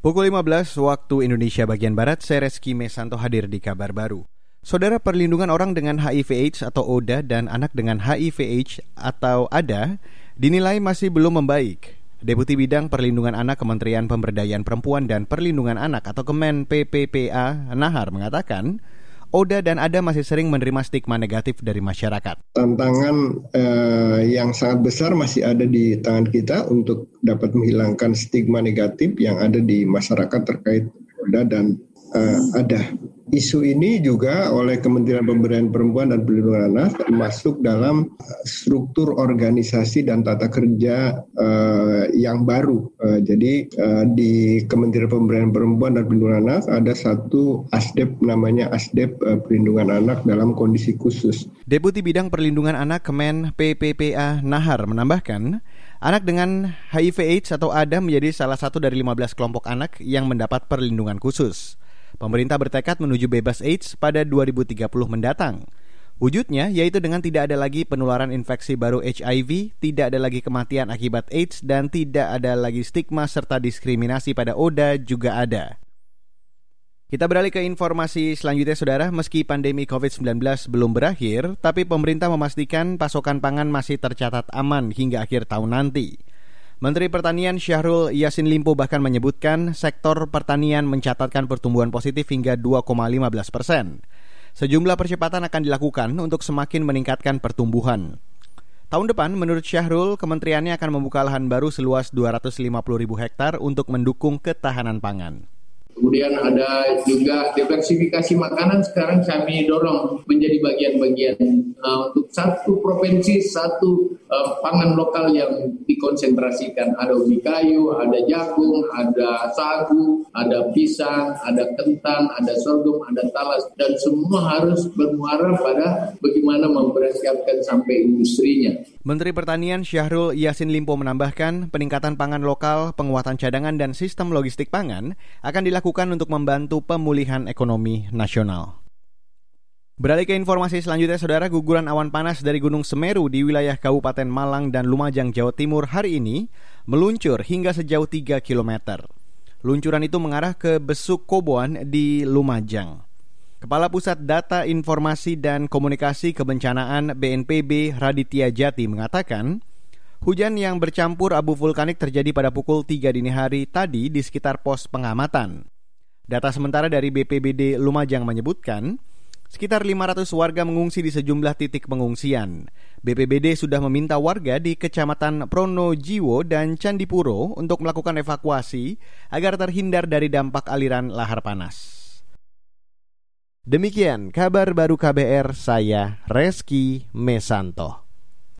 Pukul 15 waktu Indonesia bagian Barat, saya Reski Mesanto hadir di kabar baru. Saudara perlindungan orang dengan HIV/AIDS atau ODA dan anak dengan HIV/AIDS atau ADA dinilai masih belum membaik. Deputi Bidang Perlindungan Anak Kementerian Pemberdayaan Perempuan dan Perlindungan Anak atau Kemen PPPA Nahar mengatakan, Oda dan Ada masih sering menerima stigma negatif dari masyarakat. Tantangan eh, yang sangat besar masih ada di tangan kita untuk dapat menghilangkan stigma negatif yang ada di masyarakat terkait Oda dan eh, Ada. Isu ini juga oleh Kementerian Pemberdayaan Perempuan dan Perlindungan Anak masuk dalam eh, struktur organisasi dan tata kerja uh, yang baru. Uh, jadi uh, di Kementerian Pemberdayaan Perempuan dan Perlindungan Anak ada satu ASDEP namanya ASDEP uh, Perlindungan Anak dalam kondisi khusus. Deputi Bidang Perlindungan Anak Kemen PPPA Nahar menambahkan, anak dengan HIV/AIDS atau ADA menjadi salah satu dari 15 kelompok anak yang mendapat perlindungan khusus. Pemerintah bertekad menuju bebas AIDS pada 2030 mendatang. Wujudnya yaitu dengan tidak ada lagi penularan infeksi baru HIV, tidak ada lagi kematian akibat AIDS, dan tidak ada lagi stigma serta diskriminasi pada ODA juga ada. Kita beralih ke informasi selanjutnya saudara, meski pandemi COVID-19 belum berakhir, tapi pemerintah memastikan pasokan pangan masih tercatat aman hingga akhir tahun nanti. Menteri Pertanian Syahrul Yasin Limpo bahkan menyebutkan sektor pertanian mencatatkan pertumbuhan positif hingga 2,15 persen. Sejumlah percepatan akan dilakukan untuk semakin meningkatkan pertumbuhan. Tahun depan, menurut Syahrul, kementeriannya akan membuka lahan baru seluas 250 ribu hektar untuk mendukung ketahanan pangan. Kemudian ada juga diversifikasi makanan sekarang kami dorong menjadi bagian-bagian uh, untuk satu provinsi satu uh, pangan lokal yang dikonsentrasikan. Ada ubi kayu, ada jagung, ada sagu, ada pisang, ada kentang, ada sorghum, ada talas dan semua harus bermuara pada bagaimana mempersiapkan sampai industrinya. Menteri Pertanian Syahrul Yasin Limpo menambahkan peningkatan pangan lokal, penguatan cadangan dan sistem logistik pangan akan dilakukan untuk membantu pemulihan ekonomi nasional. Beralih ke informasi selanjutnya, saudara guguran awan panas dari Gunung Semeru di wilayah Kabupaten Malang dan Lumajang, Jawa Timur hari ini meluncur hingga sejauh 3 km. Luncuran itu mengarah ke Besuk Koboan di Lumajang. Kepala Pusat Data Informasi dan Komunikasi Kebencanaan BNPB Raditya Jati mengatakan, hujan yang bercampur abu vulkanik terjadi pada pukul 3 dini hari tadi di sekitar pos pengamatan. Data sementara dari BPBD Lumajang menyebutkan, sekitar 500 warga mengungsi di sejumlah titik pengungsian. BPBD sudah meminta warga di Kecamatan Pronojiwo dan Candipuro untuk melakukan evakuasi agar terhindar dari dampak aliran lahar panas. Demikian kabar baru KBR saya Reski Mesanto.